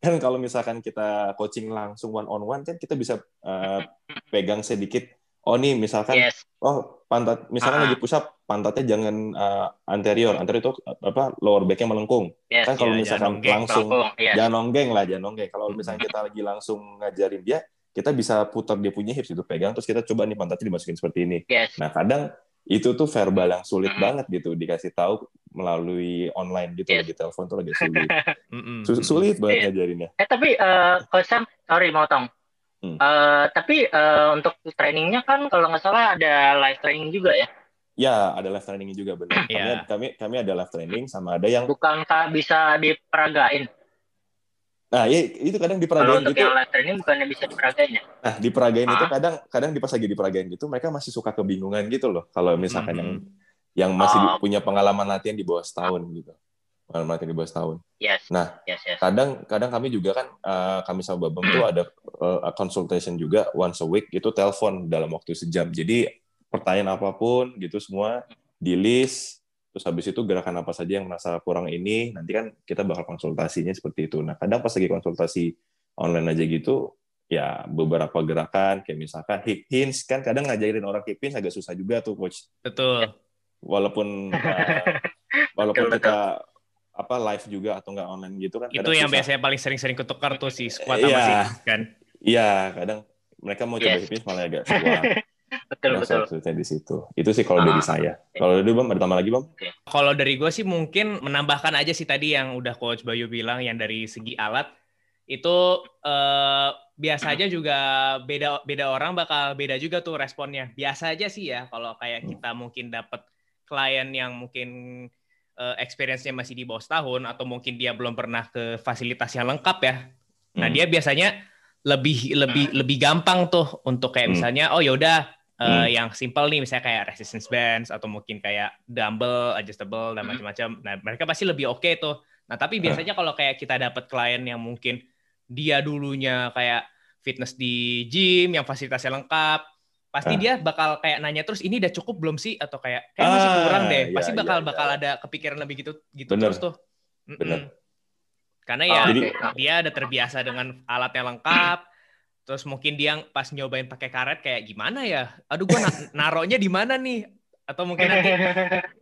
Kan kalau misalkan kita coaching langsung one on one kan kita bisa uh, pegang sedikit oh nih misalkan yes. oh pantat misalkan uh -huh. lagi push up pantatnya jangan uh, anterior anterior itu apa lower backnya melengkung yes, kan kalau yeah, misalkan langsung yes. jangan nonggeng lah jangan nonggeng kalau misalnya kita lagi langsung ngajarin dia kita bisa putar dia punya hips itu pegang terus kita coba nih pantatnya dimasukin seperti ini yes. nah kadang itu tuh verbal yang sulit banget gitu dikasih tahu melalui online gitu yes. di telepon tuh lagi sulit sulit banget yeah. ngajarinnya eh tapi uh, Sam sorry mau tong hmm. uh, tapi uh, untuk trainingnya kan kalau nggak salah ada live training juga ya Ya, ada live training juga benar. Kami, yeah. kami kami ada live training sama ada yang bukankah bisa diperagain? Nah, ya, itu kadang diperagain Kalau untuk gitu. yang bukannya bisa diperagain ya? Nah, diperagain ah. itu kadang kadang di pas lagi diperagain gitu, mereka masih suka kebingungan gitu loh. Kalau misalkan hmm. yang yang masih oh. punya pengalaman latihan di bawah setahun gitu. Malam di bawah tahun. Yes. Nah, yes, yes. kadang kadang kami juga kan uh, kami sama Babang tuh ada uh, consultation juga once a week itu telepon dalam waktu sejam. Jadi pertanyaan apa pun gitu semua di list terus habis itu gerakan apa saja yang merasa kurang ini nanti kan kita bakal konsultasinya seperti itu. Nah, kadang pas lagi konsultasi online aja gitu ya beberapa gerakan kayak misalkan hip hinge kan kadang ngajarin orang hip hinge agak susah juga tuh coach. Betul. Walaupun uh, walaupun kita apa live juga atau enggak online gitu kan. Itu yang susah. biasanya paling sering-sering ketukar tuh si squat sama yeah. si kan. Iya, kadang mereka mau coba hip hinge malah agak squat. betul nah, betul. Di situ. Itu sih kalau ah, dari saya. Kalau dari Bang ada tambah lagi Bang? Kalau dari gue sih mungkin menambahkan aja sih tadi yang udah Coach Bayu bilang yang dari segi alat itu eh, biasa aja juga beda beda orang bakal beda juga tuh responnya. Biasa aja sih ya kalau kayak hmm. kita mungkin dapat klien yang mungkin uh, experience-nya masih di bawah setahun atau mungkin dia belum pernah ke fasilitas yang lengkap ya. Nah, hmm. dia biasanya lebih lebih lebih gampang tuh untuk kayak hmm. misalnya oh yaudah uh, hmm. yang simple nih misalnya kayak resistance bands atau mungkin kayak dumbbell, adjustable dan hmm. macam-macam. Nah, mereka pasti lebih oke okay tuh. Nah, tapi biasanya kalau kayak kita dapat klien yang mungkin dia dulunya kayak fitness di gym yang fasilitasnya lengkap pasti ah. dia bakal kayak nanya terus ini udah cukup belum sih atau kayak kayak masih kurang deh iya, pasti bakal iya, bakal iya. ada kepikiran lebih gitu gitu Bener. terus tuh Bener. karena ya oh, jadi, dia udah terbiasa dengan alat yang lengkap terus mungkin dia pas nyobain pakai karet kayak gimana ya? Aduh gua na naronya di mana nih? Atau mungkin nanti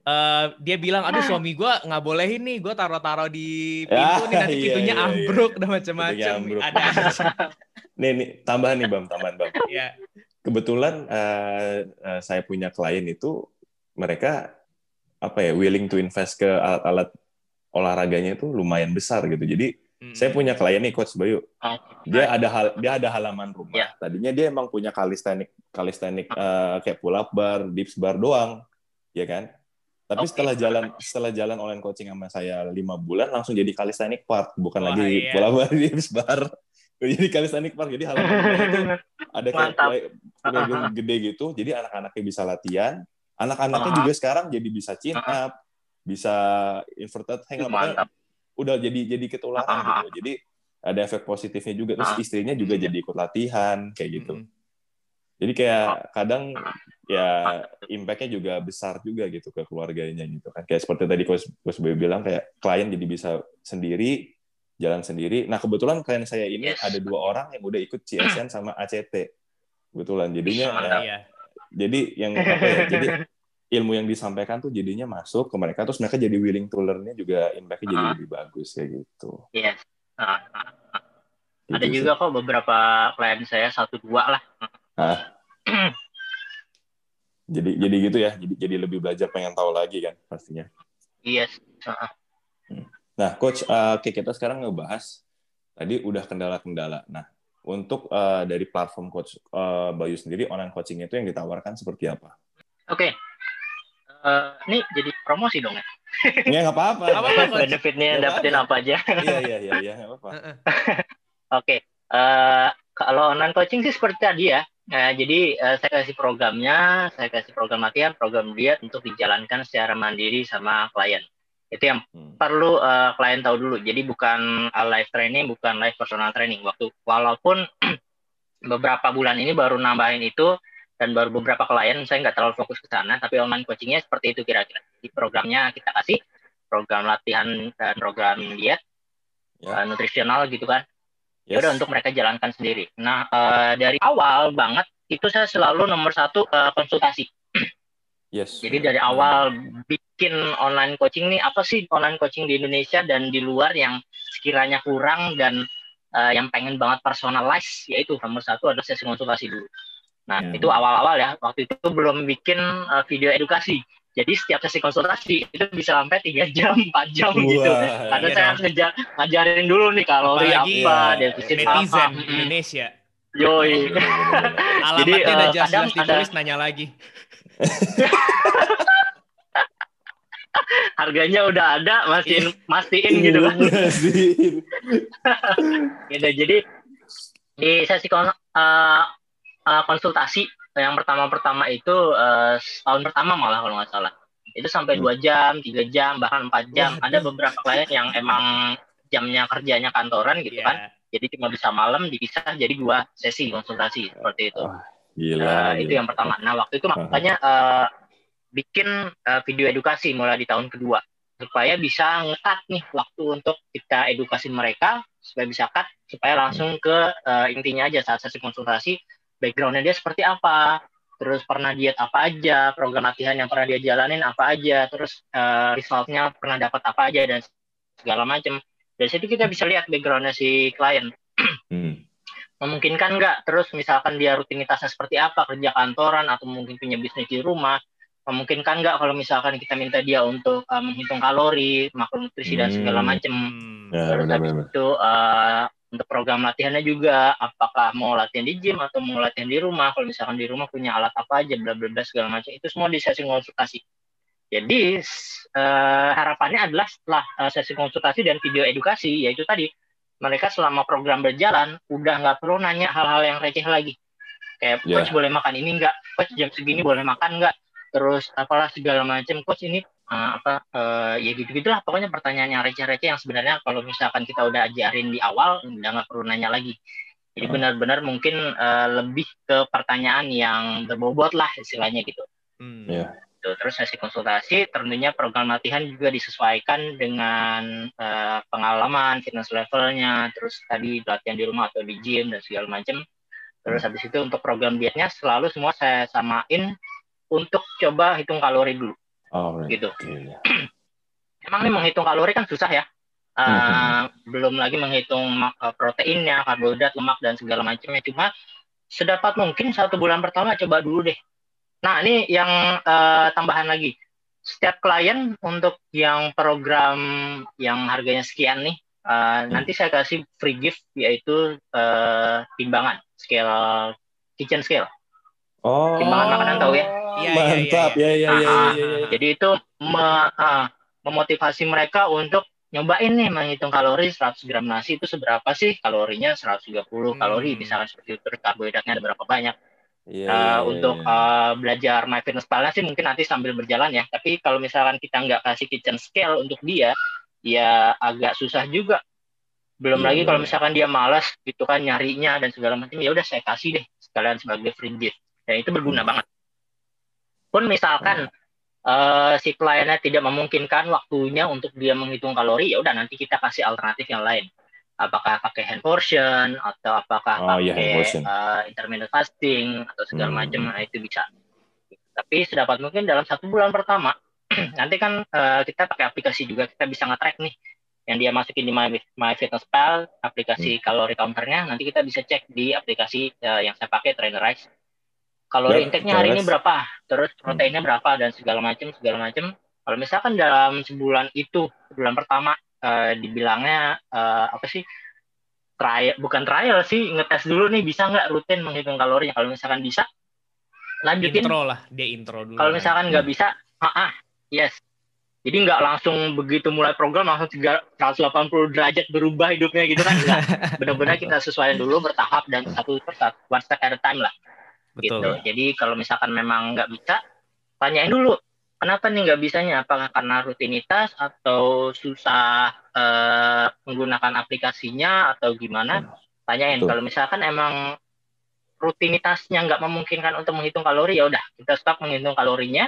uh, dia bilang aduh suami gue nggak boleh ini gue taruh-taruh di pintu nih nanti iya, pintunya iya, ambruk iya. dan macam-macam ada nih nih tambahan nih bang tambahan bang. Ya. kebetulan uh, uh, saya punya klien itu mereka apa ya willing to invest ke alat-alat olahraganya itu lumayan besar gitu. Jadi Hmm. Saya punya klien nih coach Bayu. Oh, dia ada hal dia ada halaman rumah. Yeah. Tadinya dia emang punya kalistenik kalistenik uh, kayak pull up bar, dips bar doang, ya kan? Tapi okay. setelah jalan setelah jalan online coaching sama saya lima bulan langsung jadi kalistenik part, bukan Wah, lagi iya. pull up bar, dips bar. Jadi kalistenik part. Jadi halaman rumah itu ada kayak gede gitu. Jadi anak-anaknya bisa latihan. Anak-anaknya uh -huh. juga sekarang jadi bisa chin up, bisa inverted hang up udah jadi jadi ketularan ah, gitu. Jadi ada efek positifnya juga. Terus ah. istrinya juga jadi ikut latihan kayak gitu. Hmm. Jadi kayak kadang ya impact-nya juga besar juga gitu ke keluarganya gitu kan. Kayak seperti tadi Coach, Coach Boy bilang kayak klien jadi bisa sendiri, jalan sendiri. Nah kebetulan klien saya ini yes. ada dua orang yang udah ikut CSN sama ACT. Kebetulan jadinya ya, ya. jadi yang apa ya, jadi ilmu yang disampaikan tuh jadinya masuk ke mereka terus mereka jadi willing to learn-nya juga impact-nya jadi uh. lebih bagus kayak gitu. Yes. Uh, uh, uh. Gitu Ada sih. juga kok beberapa klien saya satu dua lah. Uh. jadi jadi gitu ya. Jadi jadi lebih belajar pengen tahu lagi kan pastinya. Yes. Uh. Nah, coach uh, oke kita sekarang ngebahas tadi udah kendala-kendala. Nah, untuk uh, dari platform coach uh, Bayu sendiri online coaching itu yang ditawarkan seperti apa? Oke, okay uh, ini jadi promosi dong ya? Ya nggak apa-apa. Benefitnya dapetin apa aja. Iya iya iya iya nggak apa-apa. Oke, uh, kalau online coaching sih seperti tadi ya. Nah, jadi uh, saya kasih programnya, saya kasih program latihan, program diet untuk dijalankan secara mandiri sama klien. Itu yang hmm. perlu uh, klien tahu dulu. Jadi bukan uh, live training, bukan live personal training. Waktu walaupun beberapa bulan ini baru nambahin itu, dan baru beberapa klien saya nggak terlalu fokus ke sana tapi online coachingnya seperti itu kira-kira. Di programnya kita kasih program latihan dan program diet yeah. uh, nutrisional gitu kan. Ya yes. udah untuk mereka jalankan sendiri. Nah uh, dari awal banget itu saya selalu nomor satu uh, konsultasi. Yes. Jadi dari awal bikin online coaching nih apa sih online coaching di Indonesia dan di luar yang sekiranya kurang dan uh, yang pengen banget personalize yaitu nomor satu adalah sesi konsultasi dulu Nah, yeah. itu awal-awal ya. Waktu itu belum bikin uh, video edukasi. Jadi setiap sesi konsultasi itu bisa sampai tiga jam, empat jam Wah, gitu. Karena iya saya harus ngejar, ngajarin dulu nih kalori Apalagi, apa, ya, defisit netizen apa. Indonesia. Yoi. Alamatnya Jadi, uh, jelas-jelas ditulis, ada... nanya lagi. Harganya udah ada, masih mastiin gitu kan. gitu. Jadi di sesi uh, uh, konsultasi. Yang pertama-pertama itu uh, tahun pertama malah kalau nggak salah. Itu sampai dua jam tiga jam bahkan empat jam. Ada beberapa klien yang emang jamnya kerjanya kantoran gitu yeah. kan jadi cuma bisa malam dipisah jadi dua sesi konsultasi seperti itu. Oh, gila, uh, gila. itu yang pertama. Nah waktu itu makanya uh, bikin uh, video edukasi mulai di tahun kedua. Supaya bisa ngekat nih waktu untuk kita edukasi mereka supaya bisa cut supaya langsung ke uh, intinya aja saat sesi konsultasi backgroundnya dia seperti apa? Terus pernah diet apa aja? Program latihan yang pernah dia jalanin apa aja? Terus uh, resultnya pernah dapat apa aja? Dan segala macam dari situ kita bisa lihat backgroundnya si klien. Hmm. memungkinkan nggak? Terus misalkan dia rutinitasnya seperti apa? Kerja kantoran atau mungkin punya bisnis di rumah. Memungkinkan nggak kalau misalkan kita minta dia untuk uh, menghitung kalori, makronutrisi hmm. dan segala hmm. macam. Ya, Terus habis itu uh, untuk program latihannya juga apakah mau latihan di gym atau mau latihan di rumah. Kalau misalkan di rumah punya alat apa aja bla bla bla segala macam. Itu semua di sesi konsultasi. Jadi uh, harapannya adalah setelah uh, sesi konsultasi dan video edukasi yaitu tadi mereka selama program berjalan udah nggak perlu nanya hal-hal yang receh lagi. Kayak yeah. coach boleh makan ini nggak? Coach jam segini boleh makan nggak? Terus apalah segala macam. Coach ini uh, apa uh, ya gitu gitulah pokoknya pertanyaan yang receh-receh yang sebenarnya kalau misalkan kita udah ajarin di awal udah nggak perlu nanya lagi jadi hmm. benar-benar mungkin uh, lebih ke pertanyaan yang berbobot lah istilahnya gitu hmm. yeah. terus sesi konsultasi tentunya program latihan juga disesuaikan dengan uh, pengalaman fitness levelnya terus tadi latihan di rumah atau di gym dan segala macam terus habis itu untuk program dietnya selalu semua saya samain untuk coba hitung kalori dulu. Oh, right. gitu. Okay. Emang nih menghitung kalori kan susah ya. Uh, mm-hmm. Belum lagi menghitung uh, proteinnya, karbohidrat, lemak dan segala macamnya. Cuma sedapat mungkin satu bulan pertama coba dulu deh. Nah ini yang uh, tambahan lagi. Setiap klien untuk yang program yang harganya sekian nih, uh, hmm. nanti saya kasih free gift yaitu uh, timbangan scale kitchen scale. Oh. Timbangan makanan tahu ya? Iya, Mantap. Ya, ya, ya. ya, ya, Jadi itu me, uh, memotivasi mereka untuk nyobain nih menghitung kalori 100 gram nasi itu seberapa sih kalorinya 130 hmm. kalori misalkan seperti itu karbohidratnya ada berapa banyak yeah, uh, yeah, untuk yeah. Uh, belajar my fitness balance sih mungkin nanti sambil berjalan ya tapi kalau misalkan kita nggak kasih kitchen scale untuk dia ya agak susah juga belum yeah, lagi yeah. kalau misalkan dia malas gitu kan nyarinya dan segala macam ya udah saya kasih deh sekalian sebagai free gift dan itu berguna hmm. banget pun misalkan uh, si kliennya tidak memungkinkan waktunya untuk dia menghitung kalori, ya udah nanti kita kasih alternatif yang lain. Apakah pakai hand portion atau apakah oh, iya, pakai yeah, uh, intermittent fasting atau segala hmm. macam, nah, itu bisa. Tapi sedapat mungkin dalam satu bulan pertama, nanti kan uh, kita pakai aplikasi juga kita bisa nge-track nih yang dia masukin di My, My Fitness Pal, aplikasi hmm. kalori counternya, nanti kita bisa cek di aplikasi uh, yang saya pakai Trainerize kalori ya, intake-nya hari ini berapa, terus hmm. proteinnya berapa? Dan segala macam segala macam. Kalau misalkan dalam sebulan itu bulan pertama uh, dibilangnya uh, apa sih? Trial bukan trial sih ngetes dulu nih bisa nggak rutin menghitung kalorinya kalau misalkan bisa lanjutin. Intro lah dia intro dulu kalau misalkan nggak hmm. bisa ah, ah yes. Jadi nggak langsung begitu mulai program langsung 180 derajat berubah hidupnya gitu kan. Benar-benar kita sesuaikan dulu bertahap dan satu persatu one step at a time lah Betul. gitu. Jadi kalau misalkan memang nggak bisa, tanyain dulu kenapa nih nggak bisanya? Apakah karena rutinitas atau susah uh, menggunakan aplikasinya atau gimana? Tanyain. Kalau misalkan emang rutinitasnya nggak memungkinkan untuk menghitung kalori, ya udah kita stop menghitung kalorinya,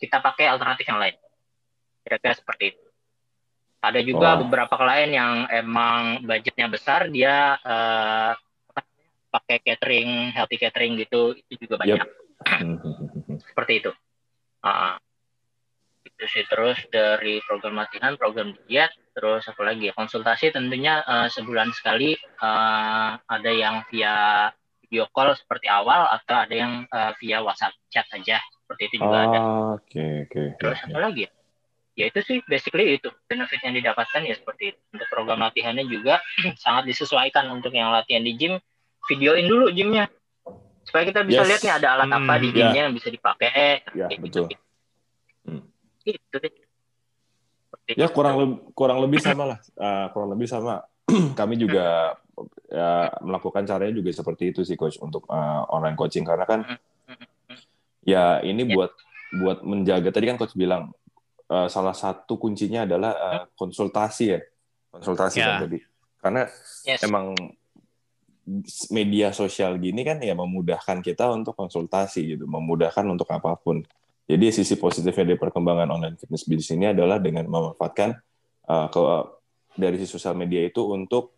kita pakai alternatif yang lain. Kira-kira seperti itu. Ada juga oh. beberapa klien yang emang budgetnya besar, dia uh, pakai catering, healthy catering gitu, itu juga banyak. Yep. Seperti itu. Uh, itu sih terus dari program latihan, program diet, terus apa lagi ya konsultasi tentunya uh, sebulan sekali uh, ada yang via video call seperti awal atau ada yang uh, via WhatsApp chat aja seperti itu juga oh, ada. Oke okay, oke. Okay, terus okay. apa lagi ya? Ya itu sih basically itu benefit yang didapatkan ya seperti itu. Untuk program latihannya juga sangat disesuaikan untuk yang latihan di gym videoin dulu gymnya supaya kita bisa yes. lihat nih ada alat hmm, apa di hmm, gymnya yeah. yang bisa dipakai ya yeah, betul gitu. Hmm. Gitu deh. ya kurang lebih kurang lebih sama lah uh, kurang lebih sama kami juga ya, melakukan caranya juga seperti itu sih coach untuk uh, online coaching karena kan hmm, hmm, ya ini yeah. buat buat menjaga tadi kan coach bilang uh, salah satu kuncinya adalah uh, konsultasi ya konsultasi yeah. kan tadi karena yes. emang media sosial gini kan ya memudahkan kita untuk konsultasi gitu memudahkan untuk apa pun. Jadi sisi positifnya dari perkembangan online fitness bisnis ini adalah dengan memanfaatkan uh, ke dari si sosial media itu untuk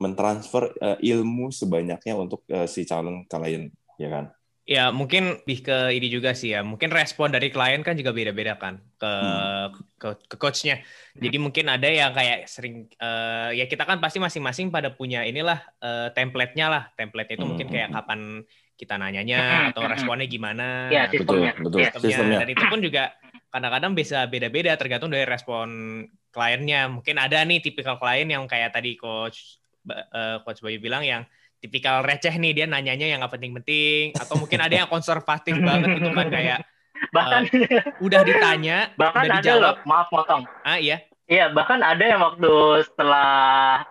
mentransfer uh, ilmu sebanyaknya untuk uh, si calon klien ya kan Ya mungkin lebih ke ini juga sih ya. Mungkin respon dari klien kan juga beda-beda kan ke hmm. ke, ke coachnya. Jadi mungkin ada yang kayak sering uh, ya kita kan pasti masing-masing pada punya inilah uh, template-nya lah. Template itu hmm. mungkin kayak kapan kita nanyanya hmm. atau responnya gimana. Ya sistemnya. Betul, betul. Ya. Sistemnya. Dan itu pun juga kadang-kadang bisa beda-beda tergantung dari respon kliennya. Mungkin ada nih tipikal klien yang kayak tadi coach uh, coach Bayu bilang yang tipikal receh nih dia nanyanya yang nggak penting-penting atau mungkin ada yang konservatif banget gitu kan kayak bahkan uh, udah ditanya bahkan udah ada dijawab. loh, maaf potong. Ah iya. Iya bahkan ada yang waktu setelah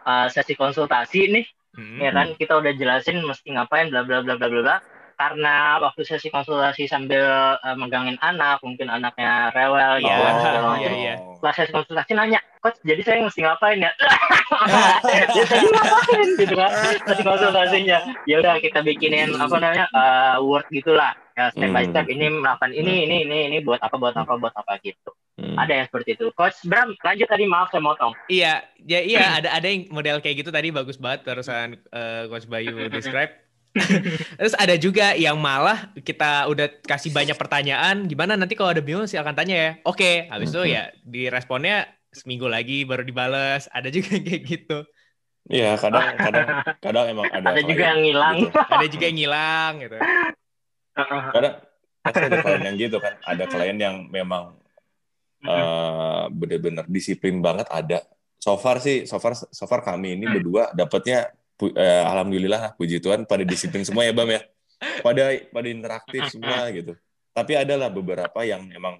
uh, sesi konsultasi nih hmm. ya kan kita udah jelasin mesti ngapain bla bla bla bla bla karena waktu sesi konsultasi sambil uh, megangin anak, mungkin anaknya rewel gitu yeah, kan. Oh, iya, iya. Setelah sesi konsultasi nanya, coach jadi saya mesti ngapain ya? ya saya ngapain gitu kan sesi konsultasinya. Ya udah kita bikinin apa namanya uh, word gitulah. Ya step by step ini melakukan ini ini ini ini buat apa buat apa buat apa gitu. Hmm. Ada yang seperti itu. Coach Bram, lanjut tadi maaf saya motong. Iya, ya iya ada ada yang model kayak gitu tadi bagus banget barusan uh, Coach Bayu describe Terus ada juga yang malah kita udah kasih banyak pertanyaan, gimana nanti kalau ada bingung akan tanya ya. Oke, habis itu ya diresponnya seminggu lagi baru dibales. Ada juga kayak gitu. Iya, kadang kadang kadang emang ada. Ada juga yang ngilang. Gitu. Ada juga yang ngilang gitu. Kadang pasti ada klien yang gitu kan. Ada klien yang memang uh, benar-benar disiplin banget ada. So far sih, so far so far kami ini berdua dapatnya eh, alhamdulillah puji Tuhan pada disiplin semua ya Bam ya. Pada pada interaktif semua gitu. Tapi adalah beberapa yang emang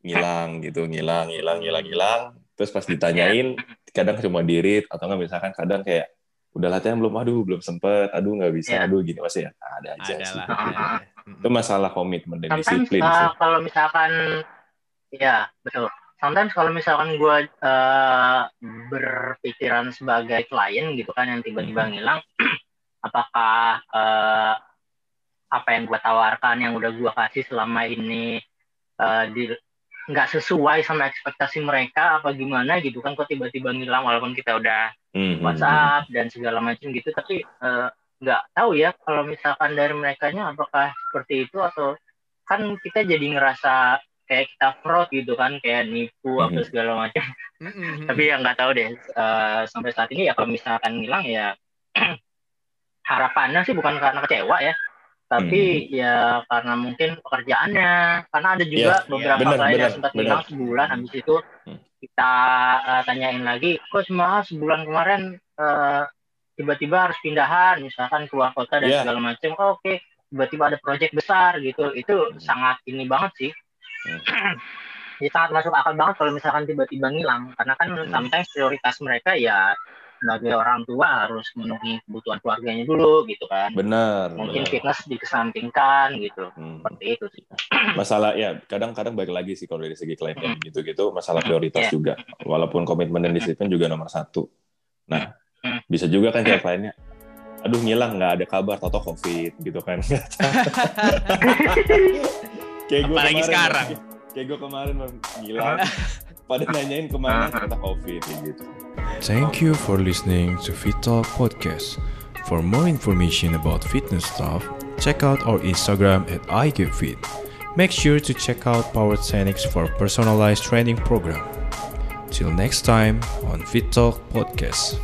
ngilang gitu, ngilang, ngilang, ngilang, ngilang. Terus pas ditanyain, kadang cuma dirit atau nggak misalkan kadang kayak udah latihan belum, aduh belum sempet, aduh nggak bisa, ya. aduh gini masih ya nah, ada aja Adalah, sih. Ada. Itu masalah komitmen dan disiplin. Uh, kalau misalkan, ya betul sometimes kalau misalkan gue uh, berpikiran sebagai klien gitu kan yang tiba-tiba hmm. ngilang apakah uh, apa yang gue tawarkan yang udah gue kasih selama ini uh, di nggak sesuai sama ekspektasi mereka apa gimana gitu kan kok tiba-tiba ngilang walaupun kita udah mm-hmm. WhatsApp dan segala macam gitu tapi nggak uh, tahu ya kalau misalkan dari mereka nya apakah seperti itu atau kan kita jadi ngerasa kayak kita fraud gitu kan kayak nipu mm-hmm. atau segala macam mm-hmm. tapi ya nggak tahu deh uh, sampai saat ini ya kalau misalkan hilang ya harapannya sih bukan karena kecewa ya tapi hmm. ya karena mungkin pekerjaannya karena ada juga yeah, beberapa yeah. bener, yang sempat hilang sebulan habis itu hmm. kita uh, tanyain lagi kok semua sebulan kemarin uh, tiba-tiba harus pindahan misalkan keluar kota dan yeah. segala macam oh, oke okay. tiba-tiba ada proyek besar gitu itu sangat ini banget sih ya sangat masuk akal banget kalau misalkan tiba-tiba ngilang karena kan hmm. sometimes prioritas mereka ya sebagai orang tua harus memenuhi kebutuhan keluarganya dulu gitu kan. Benar. Mungkin benar. fitness dikesampingkan gitu. Hmm. Seperti itu sih. Masalah ya kadang-kadang baik lagi sih kalau dari segi klien hmm. gitu-gitu masalah hmm. prioritas yeah. juga. Walaupun komitmen dan disiplin juga nomor satu. Nah hmm. bisa juga kan kayak kliennya aduh ngilang nggak ada kabar toto covid gitu kan kayak gue kemarin, sekarang. Kayak gue kemarin gila. Pada nanyain ke mana ternyata covid gitu. Thank you for listening to Fit Talk podcast. For more information about fitness stuff check out our instagram at iGetFit make sure to check out Power Technics for personalized training program. Till next time on Fit Talk podcast